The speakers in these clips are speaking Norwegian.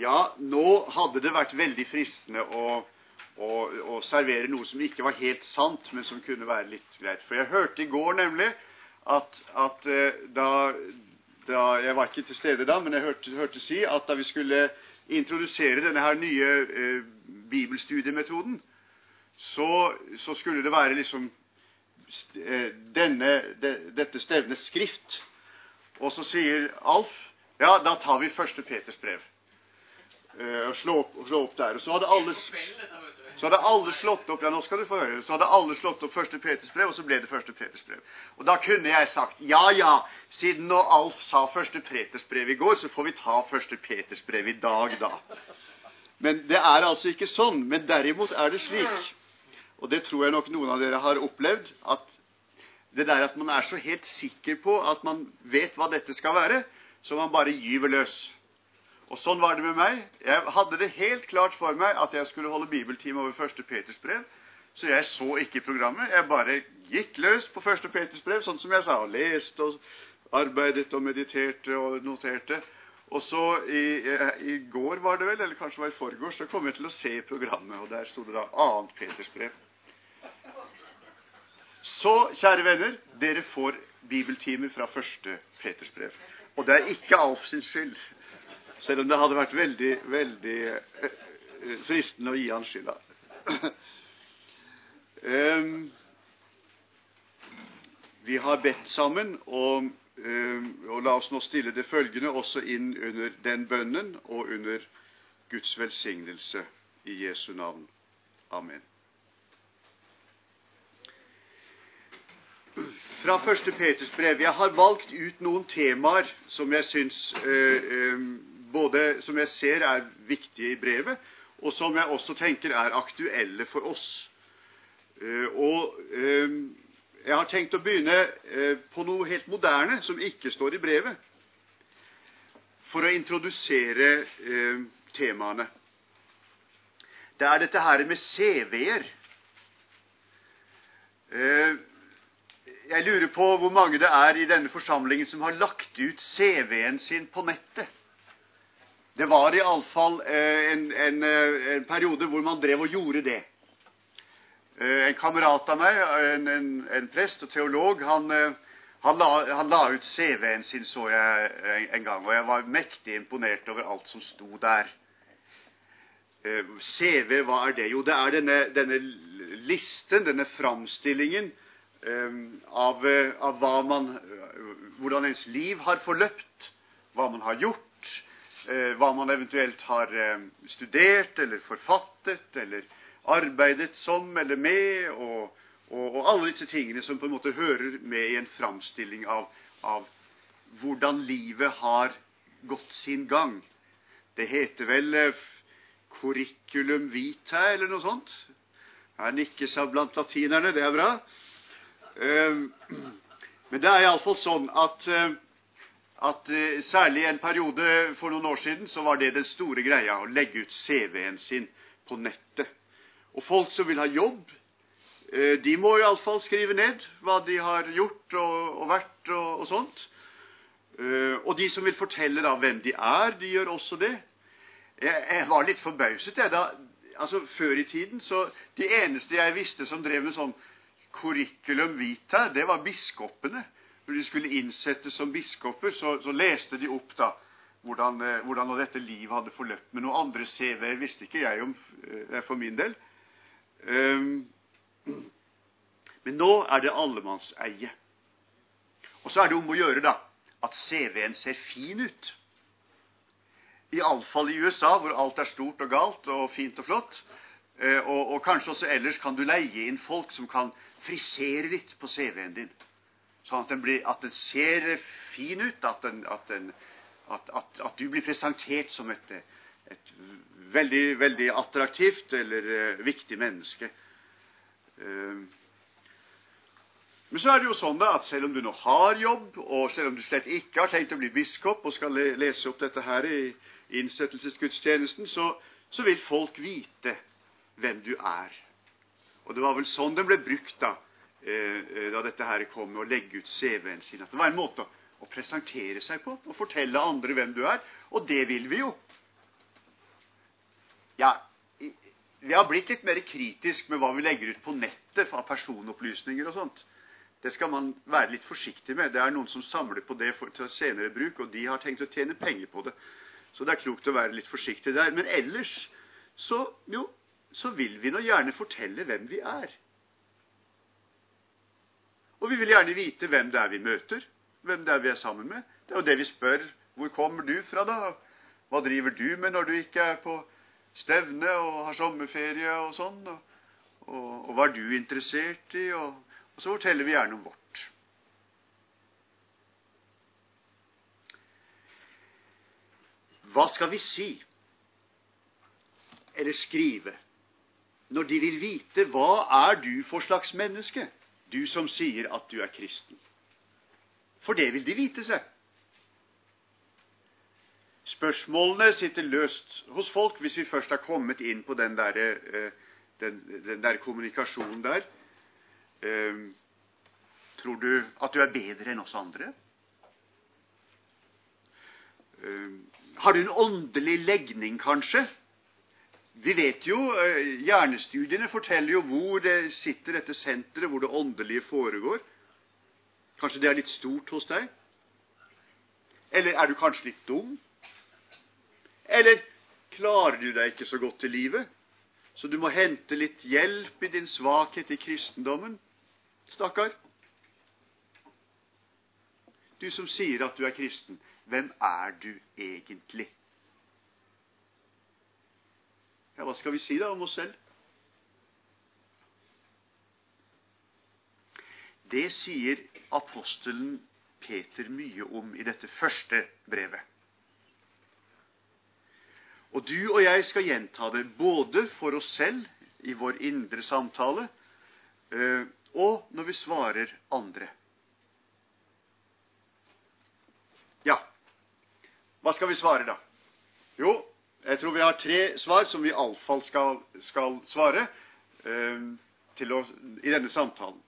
Ja, nå hadde det vært veldig fristende å, å, å servere noe som ikke var helt sant, men som kunne være litt greit. For jeg hørte i går nemlig at, at eh, da, da, Jeg var ikke til stede da, men jeg hørte, hørte si at da vi skulle introdusere denne her nye eh, bibelstudiemetoden, så, så, skulle det være liksom eh, denne, de, dette stevnet skrift. Og så sier Alf ja, da tar vi første Peters brev. Og slå opp, slå opp, der. Og så hadde alle så hadde alle slått opp ja, nå skal du få høre, så hadde alle slått opp første Peters brev, og så ble det første Peters brev. Og da kunne jeg sagt ja, ja, siden nå Alf sa første Peters brev i går, så får vi ta første Peters brev i dag, da. Men det er altså ikke sånn. Men derimot er det slik, og det tror jeg nok noen av dere har opplevd, at det der at man er så helt sikker på at man vet hva dette skal være, så man bare gyver løs. Og sånn var det med meg. Jeg hadde det helt klart for meg at jeg skulle holde bibeltime over første Peters brev. Så jeg så ikke programmet. Jeg bare gikk løs på første Peters brev, sånn som jeg sa. Og leste og arbeidet og mediterte og noterte. Og så i, i, går var det vel, eller kanskje det var i forgårs, så kom jeg til å se programmet. Og der sto det da annet Peters brev. Så, kjære venner, dere får bibeltimer fra første Peters brev. Og det er ikke Alf sin skyld. Selv om det hadde vært veldig, veldig eh, fristende å gi han skylda. um, vi har bedt sammen, og, um, og, la oss nå stille det følgende også inn under den bønnen og under Guds velsignelse i Jesu navn. Amen. Fra første Peters brev. Jeg har valgt ut noen temaer som jeg syns uh, øh, både som jeg ser er viktige i brevet, og som jeg også tenker er aktuelle for oss. Eh, og eh, jeg har tenkt å begynne eh, på noe helt moderne som ikke står i brevet, for å introdusere temaene. Det er dette her med CV-er. Jeg lurer på hvor mange det er i denne forsamlingen som har lagt ut CV-en sin på nettet. Det var iallfall eh, en, en, eh, en periode hvor man drev og gjorde det. Eh, en kamerat av meg, en, en, en prest og teolog, han, han, la, han la, ut CV-en sin, så jeg en gang, og jeg var mektig imponert over alt som sto der. CV, hva er det? Jo, det er denne, denne listen, denne framstillingen av, av man, hvordan ens liv har forløpt, hva man har gjort hva man eventuelt har eh, studert eller forfattet eller arbeidet som eller med, og, og, og, alle disse tingene som på en måte hører med i en framstilling av, av hvordan livet har gått sin gang. Det heter vel eh, curriculum vitae eller noe sånt. Her nikkes av blant latinerne. Det er bra. Men det er iallfall sånn at at eh, særlig en periode for noen år siden så var det den store greia å legge ut CV-en sin på nettet. Og folk som vil ha jobb, eh, de må iallfall skrive ned hva de har gjort og, og vært og, og, sånt. Eh, og de som vil fortelle da hvem de er, de gjør også det. Jeg, jeg var litt forbauset, jeg. da, altså Før i tiden så De eneste jeg visste som drev med sånn curriculum vitae, det var biskopene når de skulle innsettes som biskoper, så, så leste de opp da hvordan, eh, hvordan dette livet hadde forløpt. Men noen andre CV-er visste ikke jeg om eh, for min del. Um, men nå er det allemannseie. Og så er det om å gjøre da, at CV-en ser fin ut. Iallfall i USA, hvor alt er stort og galt og fint og flott. Eh, og, og kanskje også ellers kan du leie inn folk som kan frisere litt på CV-en din sånn at den, blir, at den ser fin ut, at, den, at, den, at, du blir presentert som et, et veldig, veldig attraktivt eller uh, viktig menneske. Uh, men så er det jo sånn da, at selv om du nå har jobb, og selv om du slett ikke har tenkt å bli biskop og skal le lese opp dette her i innsettelsesgudstjenesten, så, så vil folk vite hvem du er. Og det var vel sånn den ble brukt da Eh, eh, da dette her kom med å legge ut CV-en sin. At det var en måte å presentere seg på og fortelle andre hvem du er. Og det vil vi jo. Ja, vi har blitt litt mer kritisk med hva vi legger ut på nettet av personopplysninger og sånt. Det skal man være litt forsiktig med. Det er noen som samler på det for, til senere bruk, og de har tenkt å tjene penger på det. Så det er klokt å være litt forsiktig der. Men ellers så, jo, så vil vi nå gjerne fortelle hvem vi er. Og vi vil gjerne vite hvem det er vi møter, hvem det er vi er sammen med. Det er jo det vi spør. Hvor kommer du fra, da? Hva driver du med når du ikke er på stevne og har sommerferie og sånn? Og, og, og hva er du interessert i? Og, og så forteller vi gjerne om vårt. Hva skal vi si eller skrive når de vil vite hva er du for slags menneske, du som sier at du er kristen? For det vil de vite seg. Spørsmålene sitter løst hos folk hvis vi først har kommet inn på den der, eh, den, den der kommunikasjonen der. Ehm, tror du at du er bedre enn oss andre? Ehm, har du en åndelig legning, kanskje? Vi vet jo, eh, Hjernestudiene forteller jo hvor det sitter dette senteret, hvor det åndelige foregår. Kanskje det er litt stort hos deg? Eller er du kanskje litt dum? Eller klarer du deg ikke så godt i livet, så du må hente litt hjelp i din svakhet i kristendommen? Stakkar. Du som sier at du er kristen, hvem er du egentlig? Ja, hva skal vi si da om oss selv? Det sier apostelen Peter mye om i dette første brevet. Og du og jeg skal gjenta det både for oss selv i vår indre samtale eh, og når vi svarer andre. Ja, hva skal vi svare, da? Jo, jeg tror vi har tre svar som vi iallfall skal, skal svare eh, å, i denne samtalen.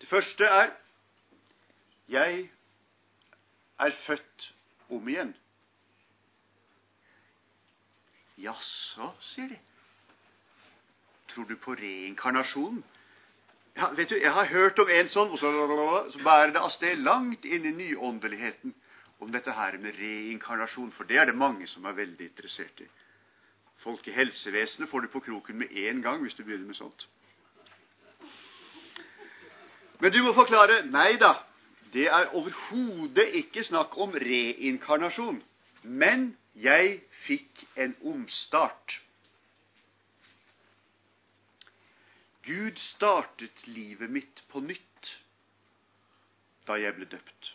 Det første er Jeg er født om igjen. Jaså, sier de. Tror du på reinkarnasjonen? Ja, vet du, Jeg har hørt om en sånn, og så, bærer det av sted langt inn i nyåndeligheten om dette her med reinkarnasjon, for det er det mange som er veldig interessert i. Folk i helsevesenet får du på kroken med en gang hvis du begynner med sånt. Men du må forklare Nei da, det er overhodet ikke snakk om reinkarnasjon. Men jeg fikk en omstart. Gud startet livet mitt på nytt da jeg ble døpt.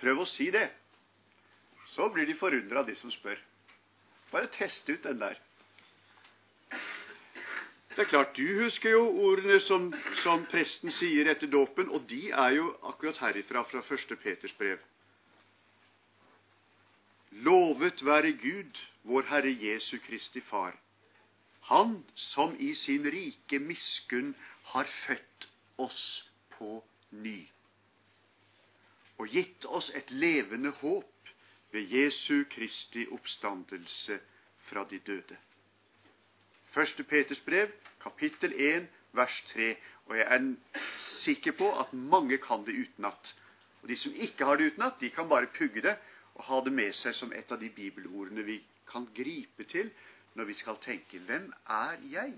Prøv å si det. Så blir de forundra, de som spør. Bare test ut den der. Det er klart, Du husker jo ordene som, som presten sier etter dåpen, og de er jo akkurat herifra, fra 1. Peters brev. Lovet være Gud, vår Herre Jesu Kristi Far han som i sin rike miskunn har født oss på ny og gitt oss et levende håp ved Jesu Kristi oppstandelse fra de døde. Første Peters brev, kapittel 1, vers 3. Og jeg er sikker på at mange kan det utenat. Og de som ikke har det utenat, de kan bare pugge det og ha det med seg som et av de bibelordene vi kan gripe til når vi skal tenke hvem er jeg?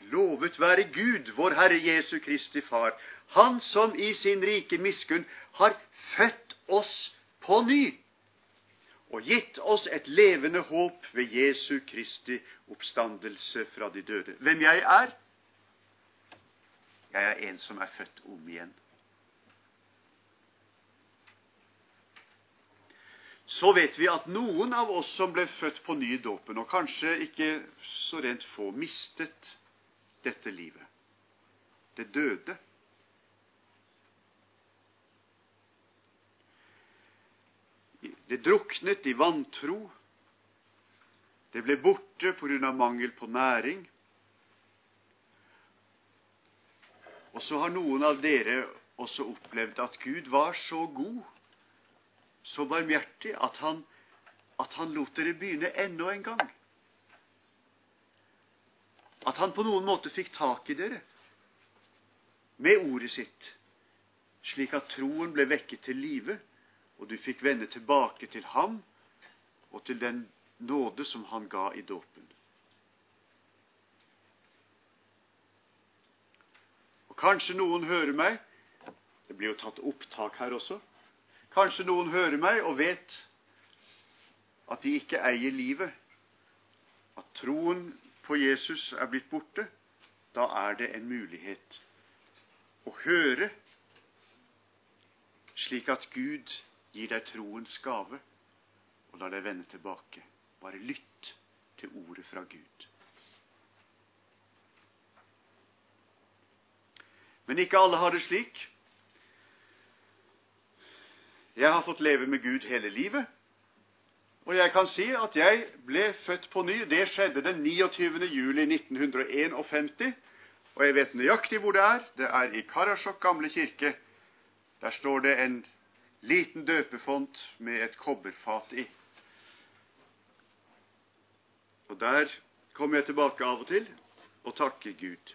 Lovet være Gud, vår Herre Jesu Kristi Far, Han som i sin rike miskunn har født oss på ny og gitt oss et levende håp ved Jesu Kristi oppstandelse fra de døde. Hvem jeg er? Jeg er en som er født om igjen. så vet vi at noen av oss som ble født på ny i dåpen, og kanskje ikke så rent få, mistet dette livet. Det døde. Det druknet i vantro. Det ble borte pga. mangel på næring. Og så har noen av dere også opplevd at Gud var så god så barmhjertig at han at han lot dere begynne enda en gang. At han på noen måte fikk tak i dere med ordet sitt, slik at troen ble vekket til live, og du fikk vende tilbake til ham og til den nåde som han ga i dåpen. Og Kanskje noen hører meg Det blir jo tatt opptak her også. Kanskje noen hører meg og vet at de ikke eier livet. At troen på Jesus er blitt borte. Da er det en mulighet å høre, slik at Gud gir deg troens gave og lar deg vende tilbake. Bare lytt til ordet fra Gud. Men ikke alle har det slik. Jeg har fått leve med Gud hele livet. Og jeg kan si at jeg ble født på ny. Det skjedde den 29. juli 1951. Og jeg vet nøyaktig hvor det er. Det er i Karasjok gamle kirke. Der står det en liten døpefont med et kobberfat i. Og der kommer jeg tilbake av og til og takker Gud.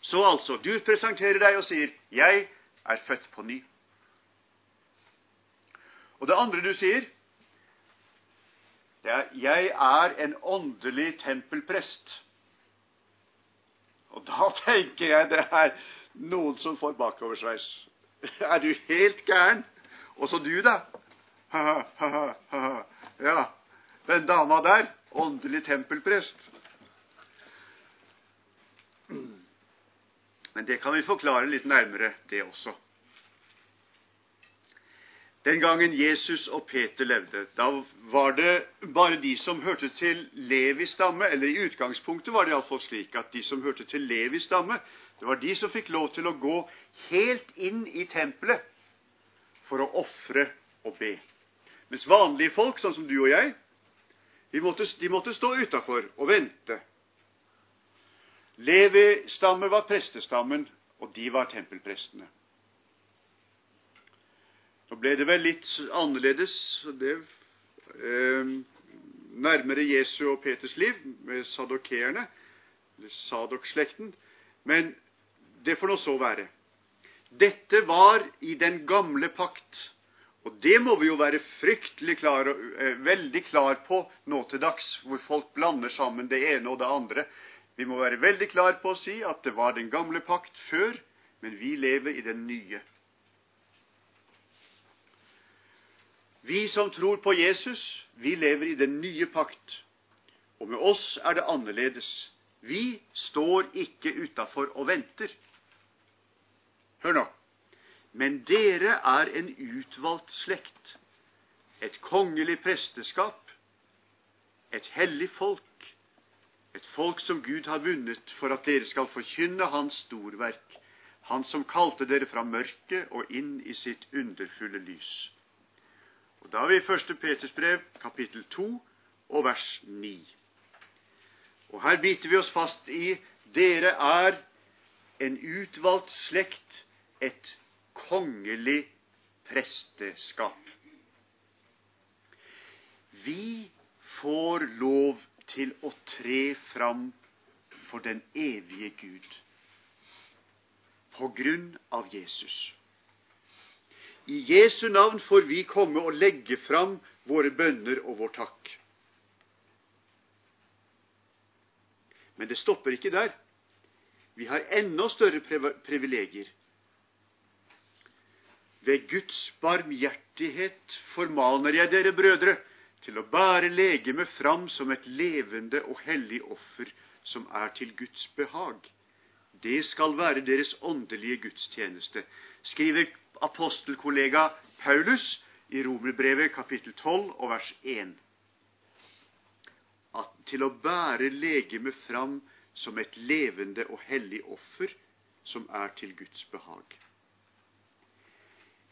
Så altså, Gud presenterer deg og sier 'Jeg er født på ny'. Og det andre du sier, det er 'Jeg er en åndelig tempelprest'. Og da tenker jeg det er noen som får bakoversveis. Er du helt gæren? Også du, da? ja, den dama der, åndelig tempelprest. Men det kan vi forklare litt nærmere, det også. Den gangen Jesus og Peter levde, da var det bare de som hørte til Levis stamme, eller i utgangspunktet var det iallfall slik at de som hørte til Levis stamme, det var de som fikk lov til å gå helt inn i tempelet for å ofre og be. Mens vanlige folk, sånn som du og jeg, de måtte, de måtte stå utafor og vente. Levi-stamme var prestestammen, og de var tempelprestene. Nå ble det vel litt annerledes det, eh, nærmere Jesu og Peters liv, med sadokeerne, eller Sadok-slekten. Men det får nå så være. Dette var i den gamle pakt. Og det må vi jo være fryktelig klar, eh, veldig klar på nå til dags, hvor folk blander sammen det ene og det andre. Vi må være veldig klar på å si at det var den gamle pakt før, men vi lever i den nye. Vi som tror på Jesus, vi lever i den nye pakt. Og med oss er det annerledes. Vi står ikke utafor og venter. Hør nå. Men dere er en utvalgt slekt, et kongelig presteskap, et hellig folk, et folk som Gud har vunnet for at dere skal forkynne Hans storverk, Han som kalte dere fra mørket og inn i sitt underfulle lys. Og Da er vi i 1. Peters brev, kapittel 2, og vers 9. Og her biter vi oss fast i dere er en utvalgt slekt, et kongelig presteskap. Vi får lov til å tre fram for den evige Gud på grunn av Jesus. I Jesu navn får vi komme og legge fram våre bønner og vår takk. Men det stopper ikke der. Vi har enda større privilegier. Ved Guds barmhjertighet formaner jeg dere, brødre, til å bære legemet fram som et levende og hellig offer som er til Guds behag. Det skal være deres åndelige gudstjeneste, skriver apostelkollega Paulus i Romerbrevet kapittel 12 og vers 1. At til å bære legemet fram som et levende og hellig offer som er til Guds behag.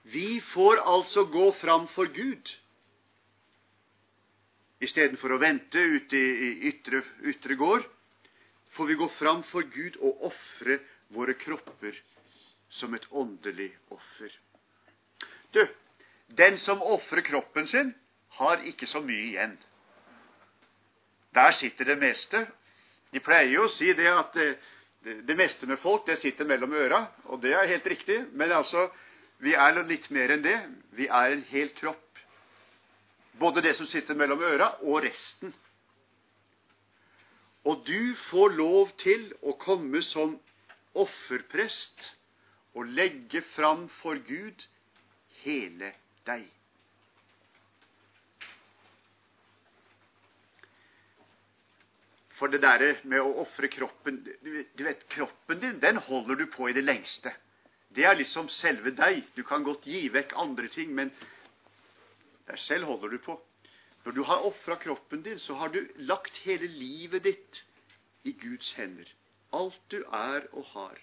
Vi får altså gå fram for Gud istedenfor å vente ute i ytre, ytre gård. Får vi gå fram for Gud og ofre våre kropper som et åndelig offer. Du, den som ofrer kroppen sin har ikke så mye igjen. Der sitter det meste. De pleier jo å si det at det, det, det meste med folk det sitter mellom øra, og det er helt riktig. Men altså, vi er litt mer enn det. Vi er en hel kropp. Både det som sitter mellom øra, og resten. Og du får lov til å komme som offerprest og legge fram for Gud hele deg. For det derre med å ofre kroppen Du vet, kroppen din, den holder du på i det lengste. Det er liksom selve deg. Du kan godt gi vekk andre ting, men deg selv holder du på. Når du har ofra kroppen din, så har du lagt hele livet ditt i Guds hender. Alt du er og har.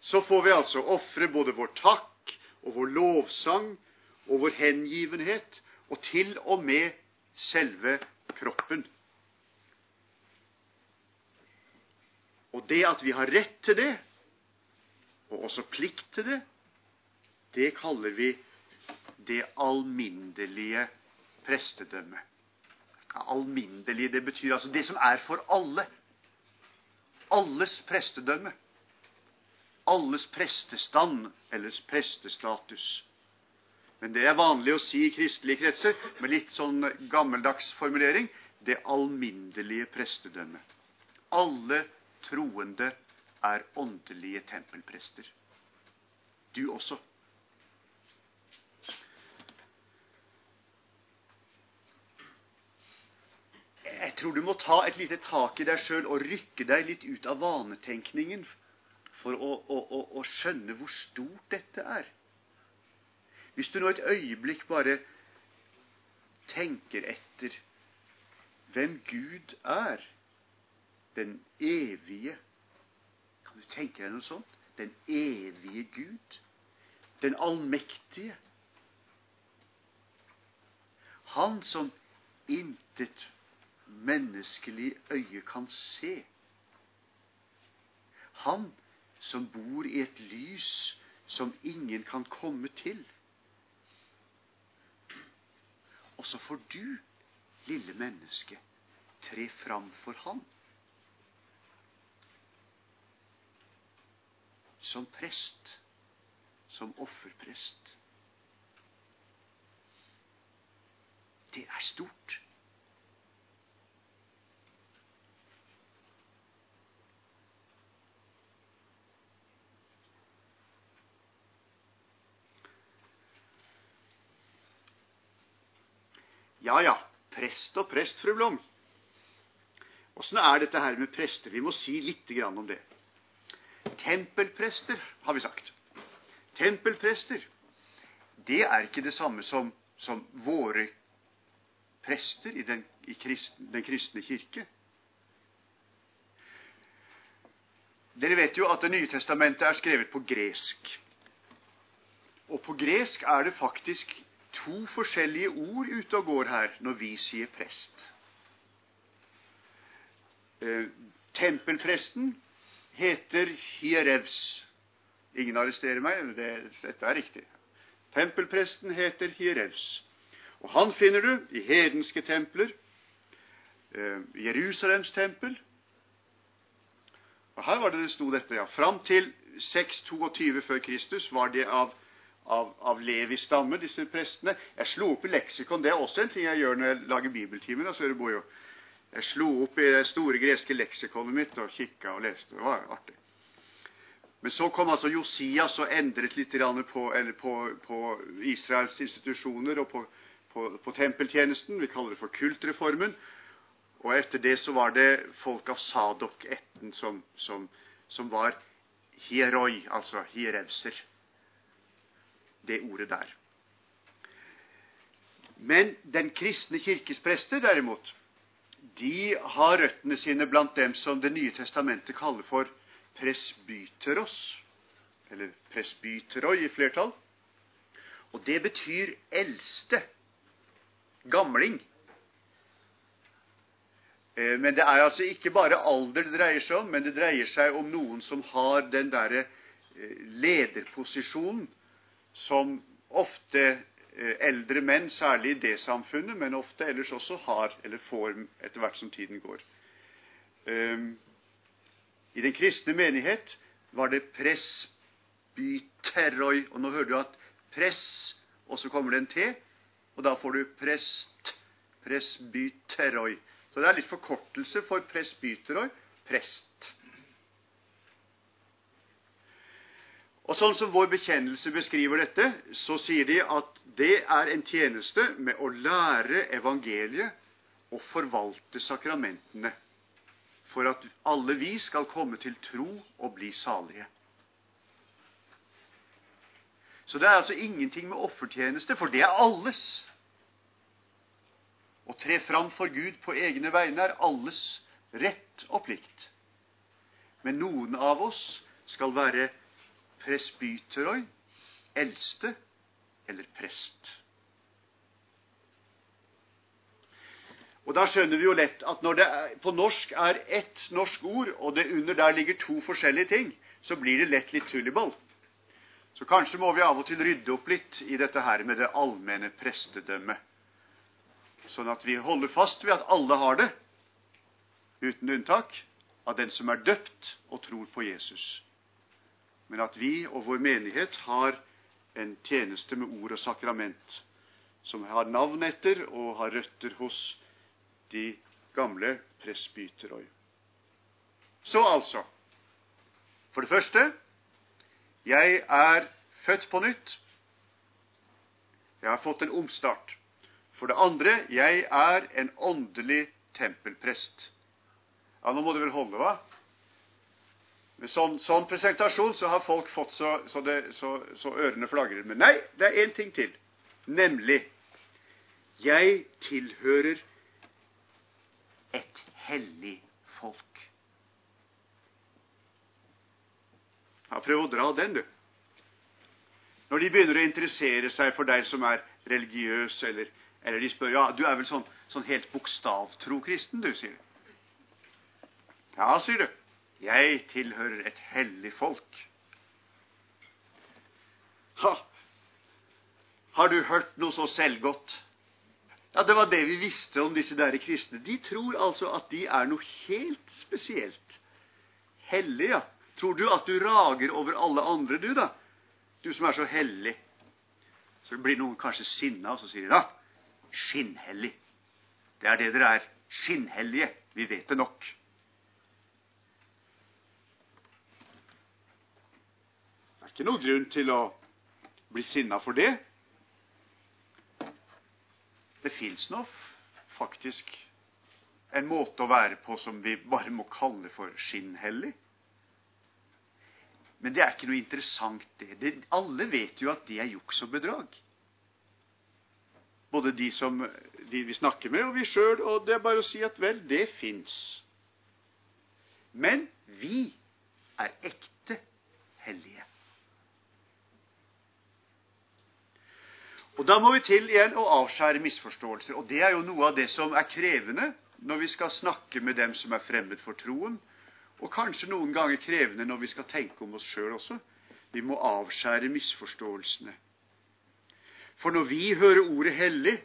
Så får vi altså ofre både vår takk og vår lovsang og vår hengivenhet og til og med selve kroppen. Og det at vi har rett til det, og også plikt til det, det kaller vi det alminnelige prestedømmet. Alminnelig, det betyr altså det som er for alle. Alles prestedømme. Alles prestestand, eller prestestatus. Men det er vanlig å si i kristelige kretser, med litt sånn gammeldags formulering, det alminnelige prestedømmet. Alle troende er åndelige tempelprester. Du også. Jeg tror du må ta et lite tak i deg sjøl og rykke deg litt ut av vanetenkningen for å, å, å, å skjønne hvor stort dette er. Hvis du nå et øyeblikk bare tenker etter hvem Gud er, den evige Kan du tenke deg noe sånt? Den evige Gud. Den allmektige. Han som intet menneskelig øye kan se. Han som bor i et lys som ingen kan komme til. Og så får du, lille menneske, tre fram for Han. Som prest, som offerprest. Det er stort. Ja ja, prest og prest, fru Blom. Åssen er dette her med prester? Vi må si litt om det. Tempelprester, har vi sagt. Tempelprester, det er ikke det samme som, som våre prester i, den, i kristen, den kristne kirke. Dere vet jo at Det nye testamentet er skrevet på gresk. Og på gresk er det faktisk to forskjellige ord ute og går her når vi sier prest. Eh, tempelpresten heter hierevs. Ingen arresterer meg, det, dette er riktig. Tempelpresten heter hierevs. Og han finner du i hedenske templer. Eh, Jerusalems tempel. Og Her var det det sto dette, ja. Fram til 622 før Kristus var det av av, av Levis stamme, disse prestene. Jeg slo opp i leksikon. Det er også en ting jeg gjør når jeg lager bibeltimer. Jeg slo opp i det store greske leksikonet mitt og kikka og leste. Det var artig. Men så kom altså Josias og endret litt på, på, på Israels institusjoner og på, på, tempeltjenesten. Vi kaller det for kultreformen. Og etter det så var det folk av Sadok-ætten som, som, som, var hieroi, altså hierevser det ordet der. Men den kristne kirkes prester, derimot, de har røttene sine blant dem som Det nye testamentet kaller for presbyteros, eller presbyteroi i flertall. Og det betyr eldste. Gamling. Eh, men det er altså ikke bare alder det dreier seg om, men det dreier seg om noen som har den derre eh, lederposisjonen som ofte eh, eldre menn, særlig i det samfunnet, men ofte ellers også har eller får etter hvert som tiden går. Um, I den kristne menighet var det presbyteroi. Og nå hører du at press, og så kommer det en T, og da får du prest, presbyteroi. Så det er litt forkortelse for presbyteroi, prest. Og Sånn som vår bekjennelse beskriver dette, så sier de at det er en tjeneste med å lære evangeliet og forvalte sakramentene, for at alle vi skal komme til tro og bli salige. Så det er altså ingenting med offertjeneste, for det er alles. Å tre fram for Gud på egne vegne er alles rett og plikt. Men noen av oss skal være presbyteroi, eldste eller prest. Og Da skjønner vi jo lett at når det på norsk er ett norsk ord, og det under der ligger to forskjellige ting, så blir det lett litt tulliball. Så kanskje må vi av og til rydde opp litt i dette her med det allmenne prestedømmet. Sånn at vi holder fast ved at alle har det, uten unntak, av den som er døpt og tror på Jesus men at vi og vår menighet har en tjeneste med ord og sakrament som har navn etter og har røtter hos de gamle presbyteroi. Så altså For det første jeg er født på nytt. Jeg har fått en omstart. For det andre jeg er en åndelig tempelprest. Ja, Nå må det vel holde, hva? Med sånn, sånn, presentasjon så har folk fått så, så, det, så, så ørene flagrer. Men nei, det er én ting til. Nemlig jeg tilhører et hellig folk. Ja, prøv å dra den, du. Når de begynner å interessere seg for deg som er religiøs, eller, eller de spør ja, du er vel sånn, sånn helt bokstavtro kristen, du, sier de. Ja, sier du. Jeg tilhører et hellig folk. Ha! Har du hørt noe så selvgodt? Ja, Det var det vi visste om disse der kristne. De tror altså at de er noe helt spesielt. Hellige. Tror du at du rager over alle andre, du, da? Du som er så hellig. Så blir noen kanskje sinna, og så sier de da skinnhellig. Det er det dere er. Skinnhellige. Vi vet det nok. Ikke noen grunn til å bli sinna for det. Det fins nå faktisk en måte å være på som vi bare må kalle for skinnhellig. Men det er ikke noe interessant, det. det alle vet jo at det er juks og bedrag. Både de som de vi snakker med, og vi sjøl. Og det er bare å si at vel, det fins. Men vi er ekte hellige. Og Da må vi til igjen å avskjære misforståelser. Og det er jo noe av det som er krevende når vi skal snakke med dem som er fremmed for troen. Og kanskje noen ganger krevende når vi skal tenke om oss sjøl også. Vi må avskjære misforståelsene. For når vi hører ordet hellig,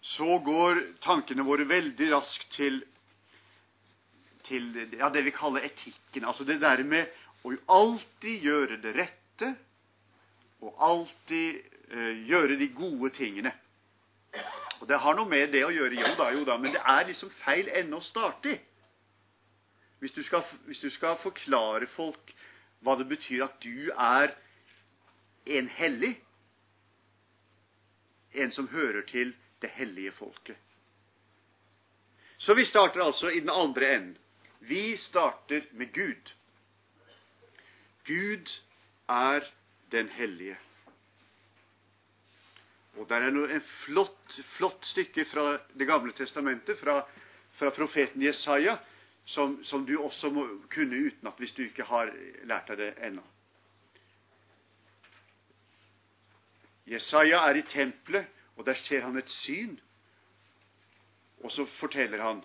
så går tankene våre veldig raskt til, til ja, det vi kaller etikken. Altså det der med å alltid gjøre det rette, og alltid gjøre de gode tingene. Og Det har noe med det å gjøre, jo da, jo da, men det er liksom feil ende å starte i. Hvis du, skal, hvis du skal forklare folk hva det betyr at du er en hellig, en som hører til det hellige folket. Så vi starter altså i den andre enden. Vi starter med Gud. Gud er den hellige. Og der er noe, en flott, flott stykke fra Det gamle testamentet, fra, fra profeten Jesaja, som, som, du også må kunne utenat hvis du ikke har lært deg det ennå. Jesaja er i tempelet, og der ser han et syn. Og så forteller han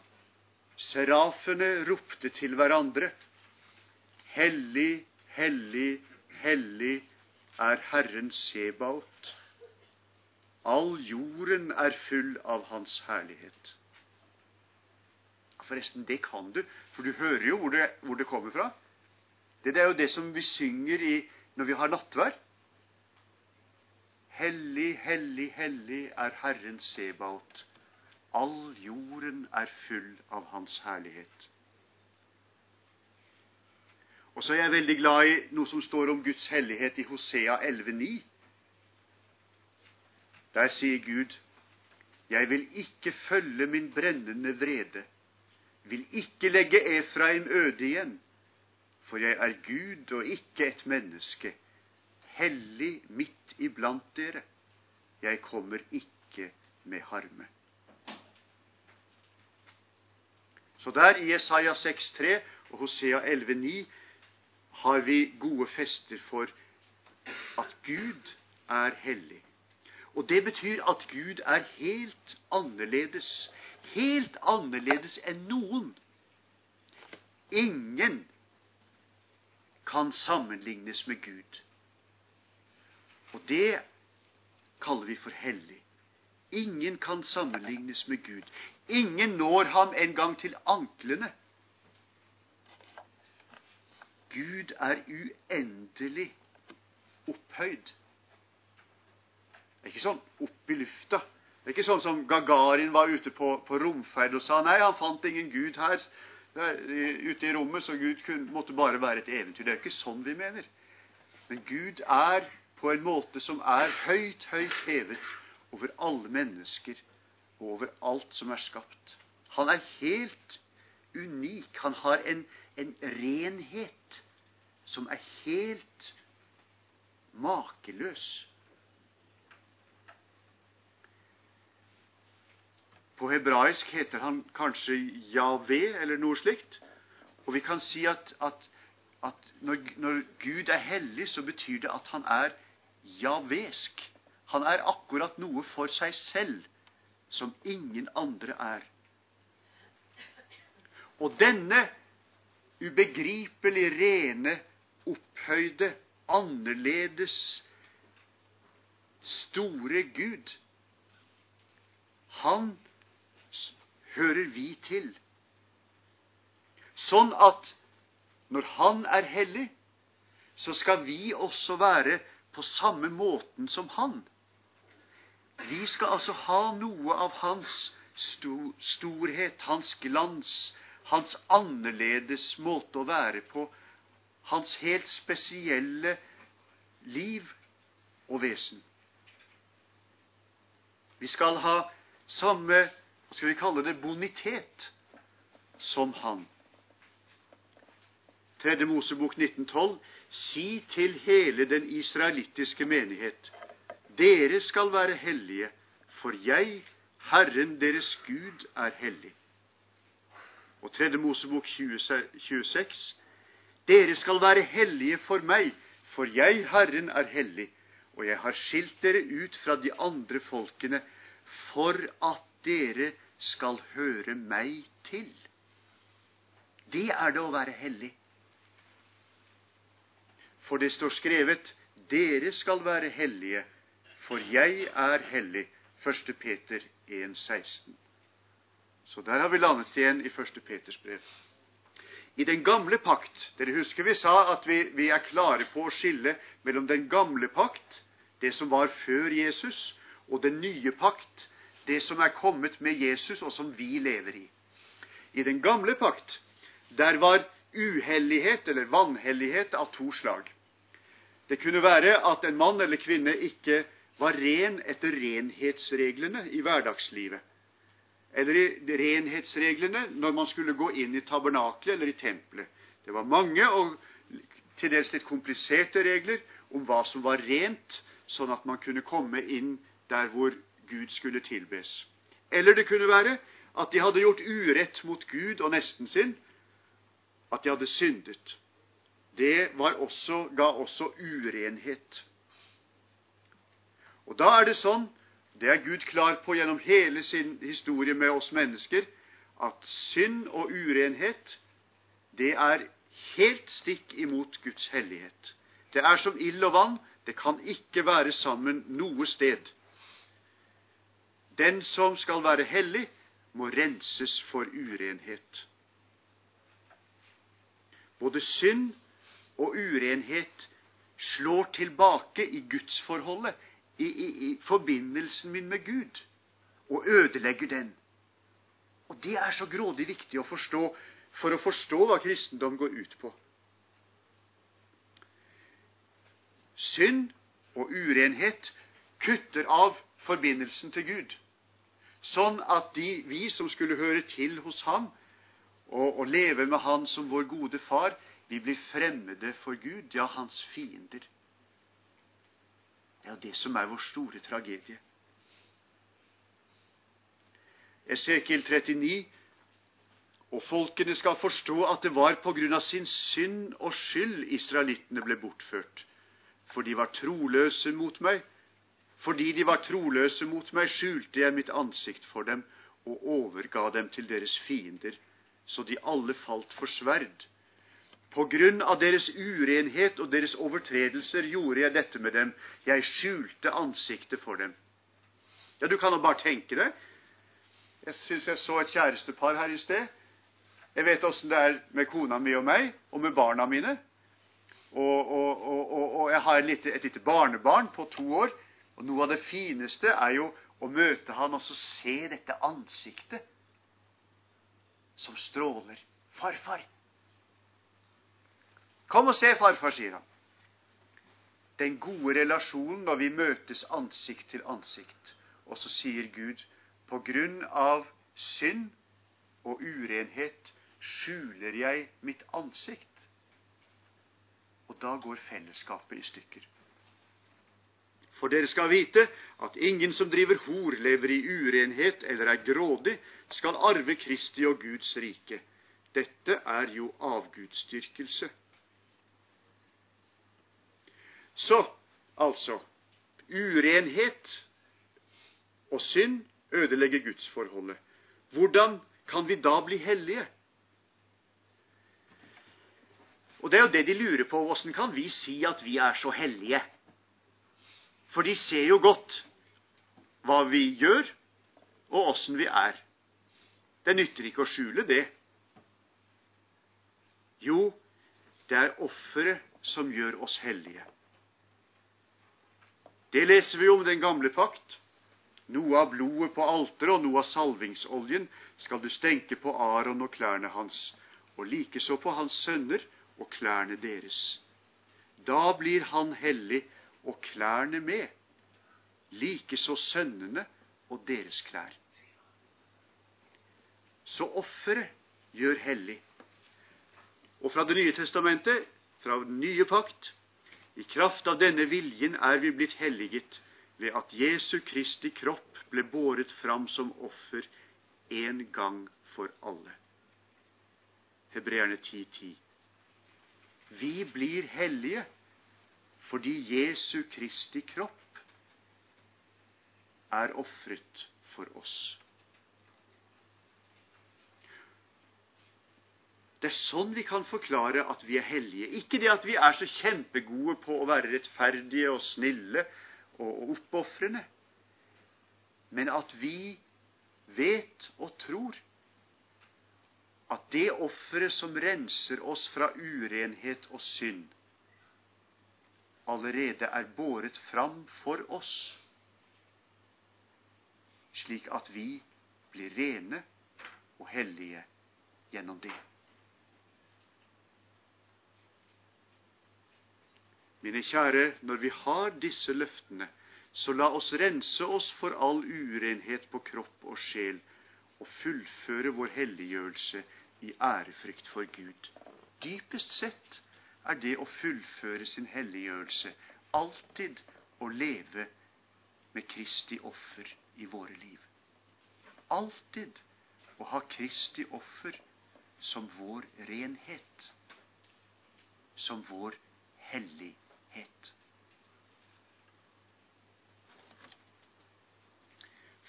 Serafene ropte til hverandre. Hellig, hellig, hellig er Herren Sebaot. All jorden er full av Hans herlighet. Forresten, det kan du, for du hører jo hvor det, hvor det kommer fra. Det, det, er jo det som vi synger i, når vi har nattverd. Hellig, hellig, hellig er Herren Sebaot. All jorden er full av Hans herlighet. Og så er jeg veldig glad i noe som står om Guds hellighet i Hosea 11,9. Der sier Gud, jeg vil ikke følge min brennende vrede, vil ikke legge Efraim øde igjen, for jeg er Gud og ikke et menneske, hellig midt iblant dere. Jeg kommer ikke med harme. Så der i Jesaja 6,3 og Hosea 11,9 har vi gode fester for at Gud er hellig. Og det betyr at Gud er helt annerledes. Helt annerledes enn noen. Ingen kan sammenlignes med Gud. Og det kaller vi for hellig. Ingen kan sammenlignes med Gud. Ingen når ham engang til anklene. Gud er uendelig opphøyd. Det er ikke sånn opp i lufta. Det er ikke sånn som Gagarin var ute på, på romferd og sa nei, han fant ingen Gud her der, ute i rommet, så Gud kunne, måtte bare være et eventyr. Det er ikke sånn vi mener. Men Gud er på en måte som er høyt, høyt hevet over alle mennesker og over alt som er skapt. Han er helt unik. Han har en, en renhet som er helt makeløs. På hebraisk heter han kanskje Javé eller noe slikt. Og vi kan si at, at, at når, når, Gud er hellig, så betyr det at han er javesk. Han er akkurat noe for seg selv som ingen andre er. Og denne ubegripelig rene, opphøyde, annerledes, store Gud, han hører vi til. Sånn at når Han er hellig, så skal vi også være på samme måten som Han. Vi skal altså ha noe av Hans storhet, Hans glans, Hans annerledes måte å være på, Hans helt spesielle liv og vesen. Vi skal ha samme skal vi kalle det bonitet, som han. Tredje Mosebok 1912.: Si til hele den israelittiske menighet:" Dere skal være hellige, for jeg, Herren deres Gud, er hellig. Og Tredje Mosebok 26.: Dere skal være hellige for meg, for jeg, Herren, er hellig, og jeg har skilt dere ut fra de andre folkene for at dere skal høre meg til. Det er det å være hellig. For det står skrevet dere skal være hellige, for jeg er hellig. 1. Peter 1,16. Så der har vi landet igjen i 1. Peters brev. I den gamle pakt Dere husker vi sa at vi, vi er klare på å skille mellom den gamle pakt, det som var før Jesus, og den nye pakt, det som er kommet med Jesus, og som vi lever i. I den gamle pakt der var uhellighet eller vanhellighet av to slag. Det kunne være at en mann eller kvinne ikke var ren etter renhetsreglene i hverdagslivet. Eller i renhetsreglene når man skulle gå inn i tabernaklet eller i tempelet. Det var mange og til dels litt kompliserte regler om hva som var rent, sånn at man kunne komme inn der hvor Gud skulle tilbes. Eller det kunne være at de hadde gjort urett mot Gud og nesten sin, at de hadde syndet. Det også, ga også urenhet. Og da er det sånn, det er Gud klar på gjennom hele sin historie med oss mennesker, at synd og urenhet, det er helt stikk imot Guds hellighet. Det er som ild og vann. Det kan ikke være sammen noe sted. Den som skal være hellig, må renses for urenhet. Både synd og urenhet slår tilbake i gudsforholdet, i, i, i forbindelsen min med Gud, og ødelegger den. Og Det er så grådig viktig å forstå for å forstå hva kristendom går ut på. Synd og urenhet kutter av forbindelsen til Gud, sånn at de, vi som skulle høre til hos ham og, og leve med Han som vår gode far, vi blir fremmede for Gud, ja, hans fiender. Det er det som er vår store tragedie. Esekiel 39. Og folkene skal forstå at det var på grunn av sin synd og skyld israelittene ble bortført. For de var troløse mot meg. Fordi de var troløse mot meg, skjulte jeg mitt ansikt for dem og overga dem til deres fiender, så de alle falt for sverd. På grunn av deres urenhet og deres overtredelser gjorde jeg dette med dem. Jeg skjulte ansiktet for dem. Ja, Du kan jo bare tenke deg jeg syns jeg så et kjærestepar her i sted. Jeg vet åssen det er med kona mi og meg, og med barna mine. Og, og, og, og jeg har et lite, et lite, barnebarn på to år. Og noe av det fineste er jo å møte han og så se dette ansiktet som stråler. Farfar. Kom og se, farfar, sier han. Den gode relasjonen når vi møtes ansikt til ansikt. Og så sier Gud, på grunn av synd og urenhet skjuler jeg mitt ansikt. Og da går fellesskapet i stykker. For dere skal vite at ingen som driver hor, lever i urenhet eller er grådig, skal arve Kristi og Guds rike. Dette er jo avgudsdyrkelse. Så, altså Urenhet og synd ødelegger gudsforholdet. Hvordan kan vi da bli hellige? Og Det er jo det de lurer på. Åssen kan vi si at vi er så hellige? For de ser jo godt hva vi gjør, og åssen vi er. Det nytter ikke å skjule det. Jo, det er offeret som gjør oss hellige. Det leser vi om den gamle pakt. Noe av blodet på alteret og noe av salvingsoljen skal du stenke på Aron og klærne hans, og likeså på hans sønner og klærne deres. Da blir han hellig og klærne med, likeså sønnene og deres klær. Så offeret gjør hellig. Og fra Det nye testamentet, fra den nye pakt, i kraft av denne viljen er vi blitt helliget ved at Jesu Kristi kropp ble båret fram som offer en gang for alle. Hebreerne 10.10. 10. Vi blir hellige fordi Jesu Kristi kropp er ofret for oss. Det er sånn vi kan forklare at vi er hellige. Ikke det at vi er så kjempegode på å være rettferdige og snille og oppofrende, men at vi vet og tror at det offeret som renser oss fra urenhet og synd, allerede er båret fram for oss, slik at vi blir rene og hellige gjennom det. Mine kjære, når vi har disse løftene, så la oss rense oss for all urenhet på kropp og sjel og fullføre vår helliggjørelse i ærefrykt for Gud. Dypest sett er det å fullføre sin helliggjørelse alltid å leve med Kristi offer i våre liv. Alltid å ha Kristi offer som vår renhet, som vår hellighet.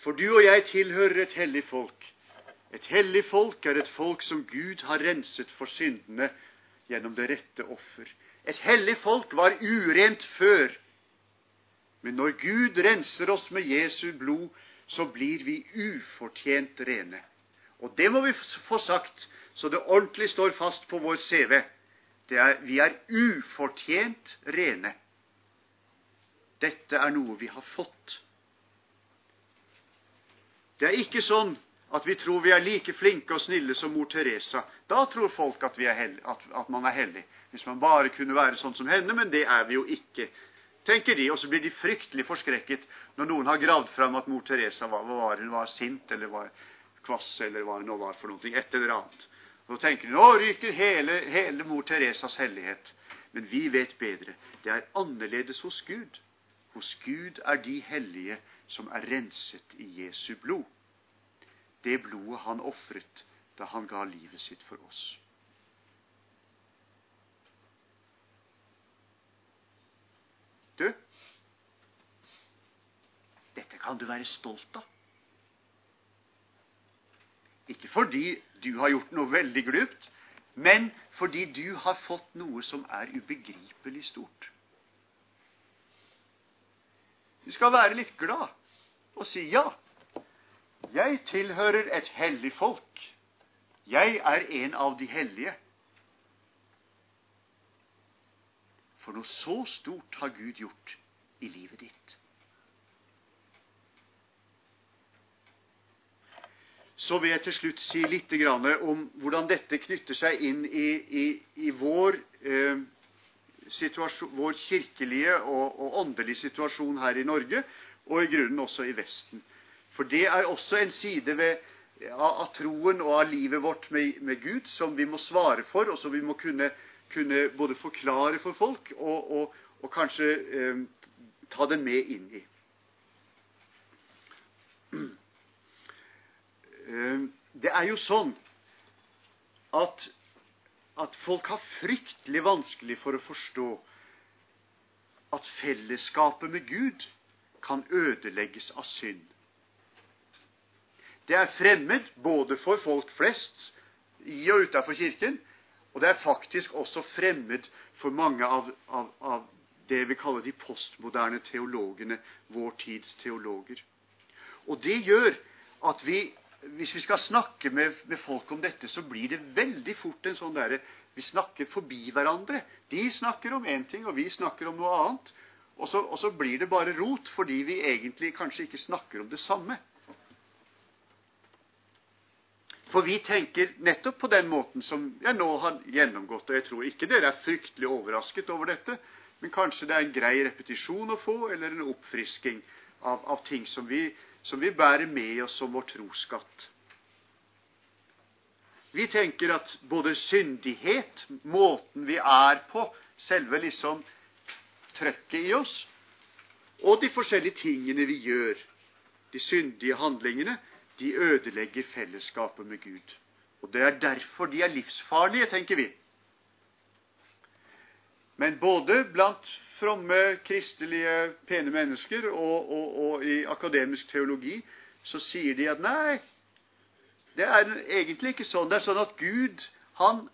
For du og jeg tilhører et hellig folk. Et hellig folk er et folk som Gud har renset for syndene gjennom det rette offer. Et hellig folk var urent før. Men når Gud renser oss med Jesu blod, så blir vi ufortjent rene. Og det må vi få sagt, så det ordentlig står fast på vår CV. Er, vi er ufortjent rene. Dette er noe vi har fått. Det er ikke sånn at vi tror vi er like flinke og snille som mor Teresa. Da tror folk at, hellig, at, at man er hellig. Hvis man bare kunne være sånn som henne, men det er vi jo ikke. tenker de, Og så blir de fryktelig forskrekket når noen har gravd fram at mor Teresa var, var, hun var sint eller var kvass eller hva hun nå var for noe. Et eller annet. Og så tenker de nå ryker hele, hele mor Teresas hellighet. Men vi vet bedre. Det er annerledes hos Gud. Hos Gud er de hellige som er renset i Jesu blod. Det blodet han ofret da han ga livet sitt for oss. Du, dette kan du være stolt av. Ikke fordi du har gjort noe veldig glupt, men fordi du har fått noe som er ubegripelig stort. Du skal være litt glad og si ja. Jeg tilhører et hellig folk. Jeg er en av de hellige. For noe så stort har Gud gjort i livet ditt. Så vil jeg til slutt si litt om hvordan dette knytter seg inn i, i, i vår eh, vår kirkelige og, og åndelige situasjon her i Norge, og i grunnen også i Vesten. For det er også en side ved, av, troen og av livet vårt med, med, Gud som vi må svare for, og som vi må kunne, kunne både forklare for folk og, og, og kanskje eh, ta det med inn i. Eh, det er jo sånn at at folk har fryktelig vanskelig for å forstå at fellesskapet med Gud kan ødelegges av synd. Det er fremmed både for folk flest i og utafor Kirken, og det er faktisk også fremmed for mange av, av, av det vi kaller de postmoderne teologene, vår tids teologer. Og det gjør at vi hvis vi skal snakke med, med, folk om dette, så blir det veldig fort en sånn derre Vi snakker forbi hverandre. De snakker om én ting, og vi snakker om noe annet. Og så, og så, blir det bare rot, fordi vi egentlig kanskje ikke snakker om det samme. For vi tenker nettopp på den måten som jeg nå har gjennomgått. Og jeg tror ikke dere er fryktelig overrasket over dette, men kanskje det er en grei repetisjon å få, eller en oppfrisking av, av ting som vi som vi bærer med oss som vår trosskatt. Vi tenker at både syndighet, måten vi er på, selve liksom trøkket i oss, og de forskjellige tingene vi gjør, de syndige handlingene, de ødelegger fellesskapet med Gud. Og Det er derfor de er livsfarlige, tenker vi. Men både blant fromme, kristelige, pene mennesker og, og, og, i akademisk teologi så sier de at nei, det er egentlig ikke sånn. Det er sånn at Gud, han,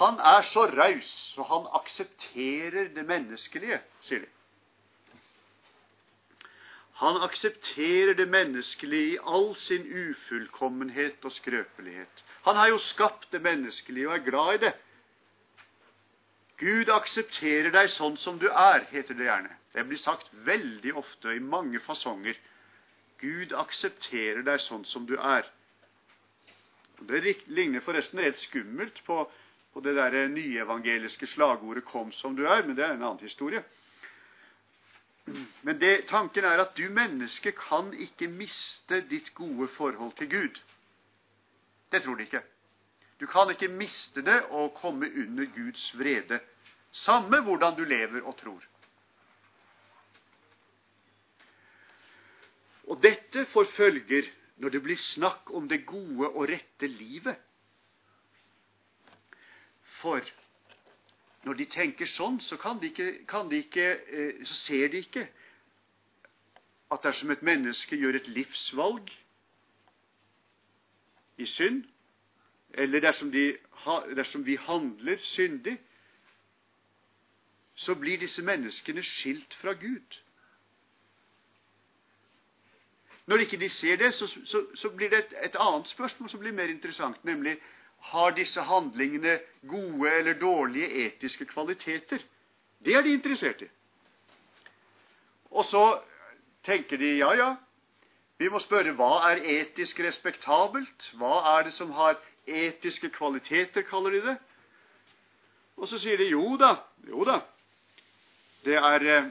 han er så raus, så han aksepterer det menneskelige, sier de. Han aksepterer det menneskelige i all sin ufullkommenhet og skrøpelighet. Han har jo skapt det menneskelige og er glad i det. Gud aksepterer deg sånn som du er, heter det gjerne. Det blir sagt veldig ofte i mange fasonger. Gud aksepterer deg sånn som du er. Det ligner forresten rett skummelt på, på det der nyevangeliske slagordet 'Kom som du er', men det er en annen historie. Men det, tanken er at du menneske kan ikke miste ditt gode forhold til Gud. Det tror de ikke. Du kan ikke miste det og komme under Guds vrede, samme hvordan du lever og tror. Og dette får følger når det blir snakk om det gode og rette livet. For når de tenker sånn, så, de ikke, de ikke, eh, så ser de ikke at dersom et menneske gjør et livsvalg i synd, eller dersom, de, dersom vi handler syndig, så blir disse menneskene skilt fra Gud. Når ikke de ser det, så, så, så blir det et, et, annet spørsmål som blir mer interessant, nemlig har disse handlingene gode eller dårlige etiske kvaliteter? Det er de interessert i. Og så tenker de ja, ja, vi må spørre hva er etisk respektabelt? Hva er det som har etiske kvaliteter, kaller de det? Og så sier de jo da, jo da. Det er, eh,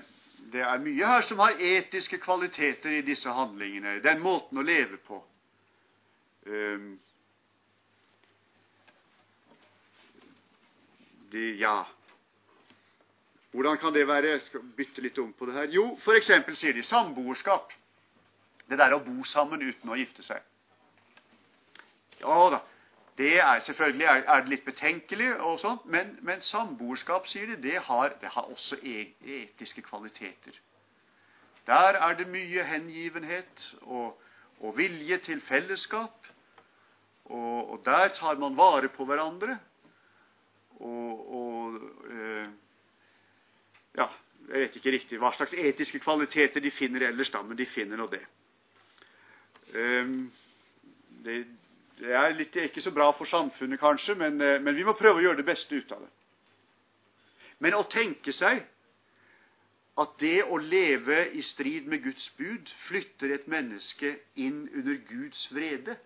det er mye her som har etiske kvaliteter i disse handlingene. Den måten å leve på. Um, de, ja Hvordan kan det være? Jeg skal bytte litt om på det her. Jo, f.eks. sier de samboerskap. Det der å bo sammen uten å gifte seg. Ja da, det er selvfølgelig er, er litt betenkelig, og sånt, men, men samboerskap, sier de, det har, det har også e, etiske kvaliteter. Der er det mye hengivenhet og, og vilje til fellesskap. Og, og, der tar man vare på hverandre. Og, og eh, Ja, jeg vet ikke riktig hva slags etiske kvaliteter de finner ellers, da, men de finner nå det. Um, det det er, litt, ikke så bra for samfunnet, kanskje, men, eh, men, vi må prøve å gjøre det beste ut av det. Men å tenke seg at det å leve i strid med Guds bud flytter et menneske inn under Guds vrede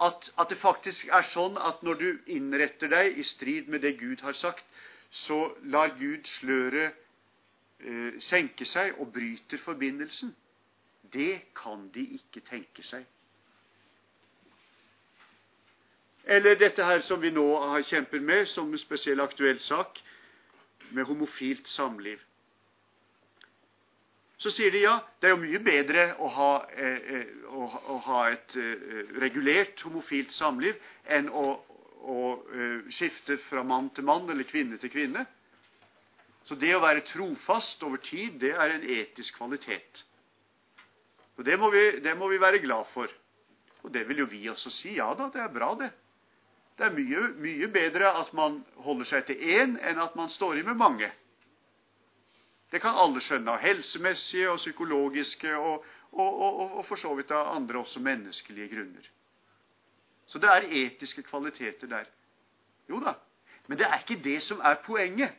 at, at, det faktisk er sånn at når du innretter deg i strid med det Gud har sagt, så lar Gud sløret eh, senke seg og bryter forbindelsen. Det kan de ikke tenke seg. Eller dette her som vi nå har kjempet med som en spesiell aktuell sak, med homofilt samliv. Så sier de ja, det er jo mye bedre å ha, eh, eh å, å ha et eh, regulert homofilt samliv enn å, å eh, skifte fra mann til mann eller kvinne til kvinne. Så det å være trofast over tid, det er en etisk kvalitet. Og det må vi, det må vi være glad for. Og det vil jo vi også si. Ja da, det er bra, det. Det er mye, mye bedre at man holder seg til én, enn at man står i med mange. Det kan alle skjønne, av helsemessige og psykologiske og, og, og, og, for så vidt av andre også menneskelige grunner. Så det er etiske kvaliteter der. Jo da, men det er ikke det som er poenget.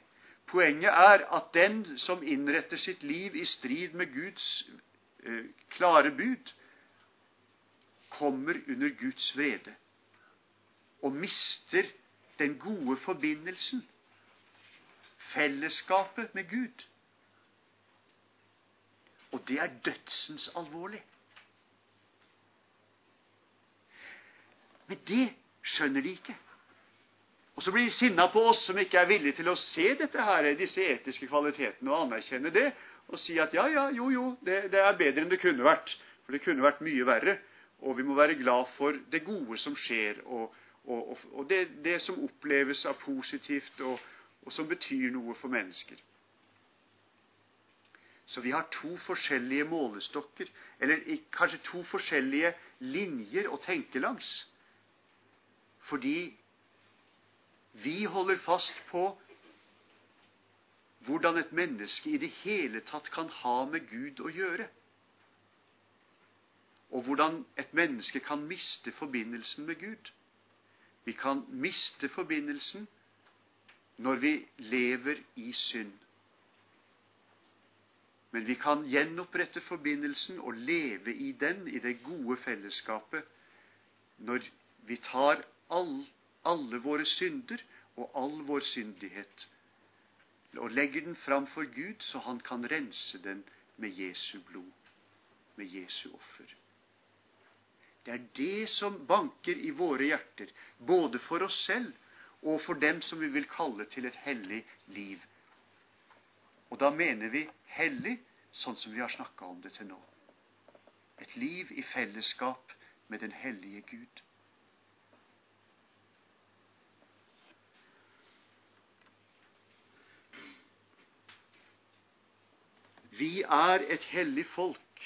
Poenget er at den som innretter sitt liv i strid med Guds eh, klare bud, kommer under Guds vrede og mister den gode forbindelsen, fellesskapet med Gud. Og det er dødsens alvorlig. Men det skjønner de ikke. Og så blir de sinna på oss som ikke er villige til å se dette her, disse etiske kvalitetene og anerkjenne det, og si at ja, ja, jo, jo, det, det er bedre enn det kunne vært. For det kunne vært mye verre. Og vi må være glad for det gode som skjer, og, og, og, det, det, som oppleves av positivt, og, og som betyr noe for mennesker. Så vi har to forskjellige målestokker, eller kanskje to forskjellige linjer å tenke langs. Fordi vi holder fast på hvordan et menneske i det hele tatt kan ha med Gud å gjøre. Og hvordan et menneske kan miste forbindelsen med Gud. Vi kan miste forbindelsen når vi lever i synd. Men vi kan gjenopprette forbindelsen og leve i den, i det gode fellesskapet, når vi tar all, alle våre synder og all vår syndighet og legger den fram for Gud, så han kan rense den med Jesu blod, med Jesu offer. Det er det som banker i våre hjerter, både for oss selv og for dem som vi vil kalle til et hellig liv. Og da mener vi hellig sånn som vi har snakka om det til nå. Et liv i fellesskap med den hellige Gud. Vi er et hellig folk,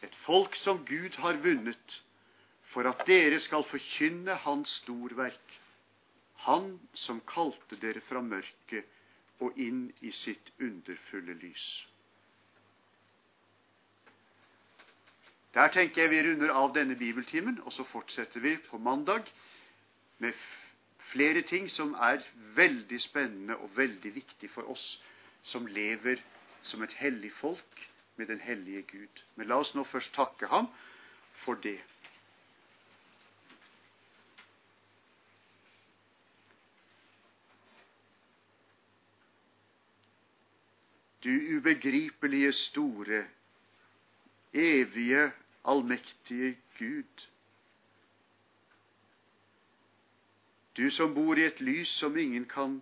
et folk som Gud har vunnet for at dere skal forkynne Hans storverk, Han som kalte dere fra mørket og inn i sitt underfulle lys. Der tenker jeg vi runder av denne bibeltimen, og så fortsetter vi på mandag med flere ting som er veldig spennende og veldig viktig for oss som lever som et hellig folk med den hellige Gud. Men la oss nå først takke ham for det. Du ubegripelige, store, evige, allmektige Gud. Du som bor i et lys som ingen kan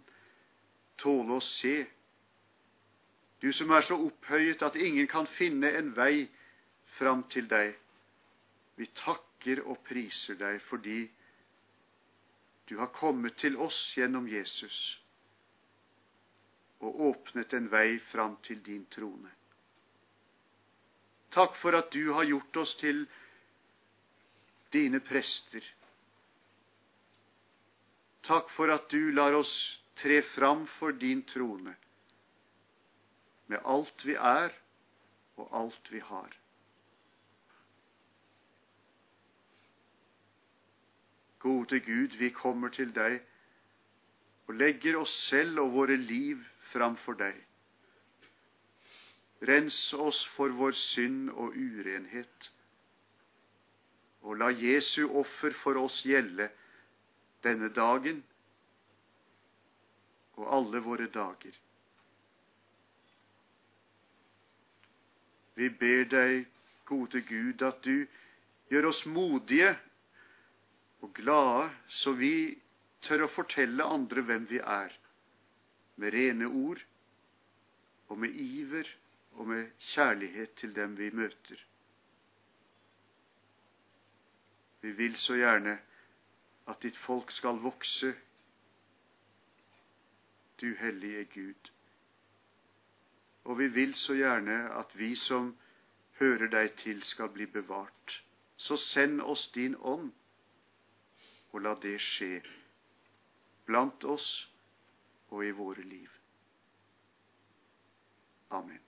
tåle å se. Du som er så opphøyet at ingen kan finne en vei fram til deg. Vi takker og priser deg fordi du har kommet til oss gjennom Jesus og åpnet en vei fram til din trone. Takk for at du har gjort oss til dine prester. Takk for at du lar oss tre fram for din trone med alt vi er og alt vi har. Gode Gud, vi kommer til deg og legger oss selv og våre liv framfor deg. Rens oss for vår synd og urenhet, og la Jesu offer for oss gjelde denne dagen og alle våre dager. Vi ber deg, gode Gud, at du gjør oss modige og glade, så vi tør å fortelle andre hvem vi er, med rene ord og med iver og med kjærlighet til dem vi møter. Vi vil så gjerne at ditt folk skal vokse, du hellige Gud. Og vi vil så gjerne at vi som hører deg til, skal bli bevart. Så send oss din ånd, og la det skje blant oss og i våre liv. Amen.